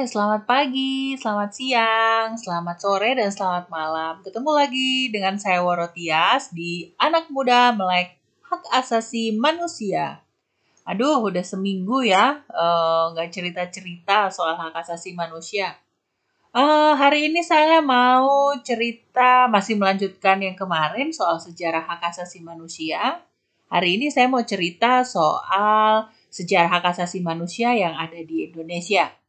Selamat pagi, selamat siang, selamat sore, dan selamat malam. Ketemu lagi dengan saya Worotias di Anak Muda Melek Hak Asasi Manusia. Aduh, udah seminggu ya eh, nggak uh, cerita-cerita soal hak asasi manusia. Uh, hari ini saya mau cerita, masih melanjutkan yang kemarin soal sejarah hak asasi manusia. Hari ini saya mau cerita soal sejarah hak asasi manusia yang ada di Indonesia.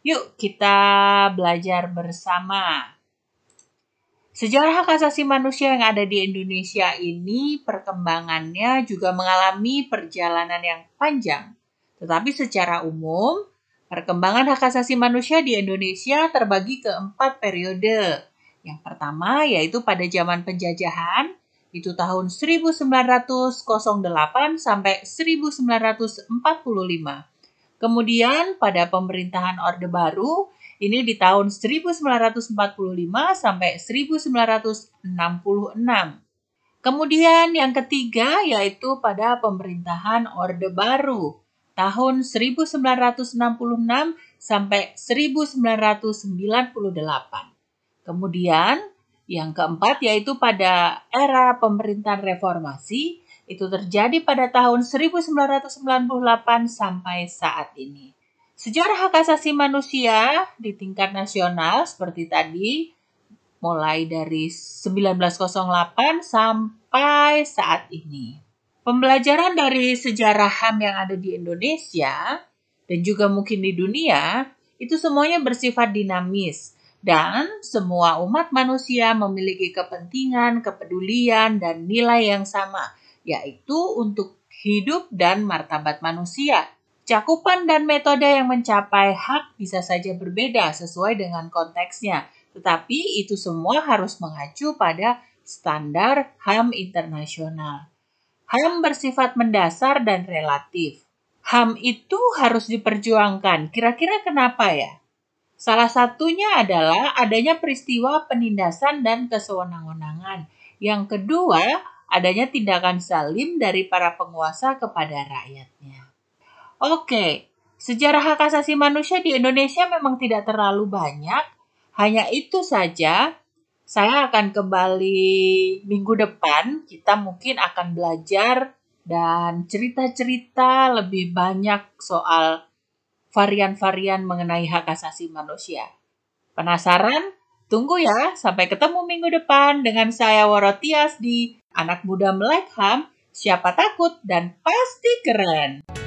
Yuk kita belajar bersama. Sejarah hak asasi manusia yang ada di Indonesia ini perkembangannya juga mengalami perjalanan yang panjang. Tetapi secara umum, perkembangan hak asasi manusia di Indonesia terbagi ke empat periode. Yang pertama yaitu pada zaman penjajahan, itu tahun 1908 sampai 1945. Kemudian pada pemerintahan Orde Baru, ini di tahun 1945 sampai 1966. Kemudian yang ketiga yaitu pada pemerintahan Orde Baru tahun 1966 sampai 1998. Kemudian yang keempat yaitu pada era pemerintahan reformasi itu terjadi pada tahun 1998 sampai saat ini. Sejarah hak asasi manusia di tingkat nasional seperti tadi mulai dari 1908 sampai saat ini. Pembelajaran dari sejarah HAM yang ada di Indonesia dan juga mungkin di dunia itu semuanya bersifat dinamis dan semua umat manusia memiliki kepentingan, kepedulian, dan nilai yang sama yaitu untuk hidup dan martabat manusia. Cakupan dan metode yang mencapai hak bisa saja berbeda sesuai dengan konteksnya, tetapi itu semua harus mengacu pada standar HAM internasional. HAM bersifat mendasar dan relatif. HAM itu harus diperjuangkan. Kira-kira kenapa ya? Salah satunya adalah adanya peristiwa penindasan dan kesewenang-wenangan. Yang kedua, adanya tindakan zalim dari para penguasa kepada rakyatnya. Oke, sejarah hak asasi manusia di Indonesia memang tidak terlalu banyak. Hanya itu saja, saya akan kembali minggu depan. Kita mungkin akan belajar dan cerita-cerita lebih banyak soal varian-varian mengenai hak asasi manusia. Penasaran? Tunggu ya, sampai ketemu minggu depan dengan saya Worotias di Anak muda melek ham, siapa takut dan pasti keren.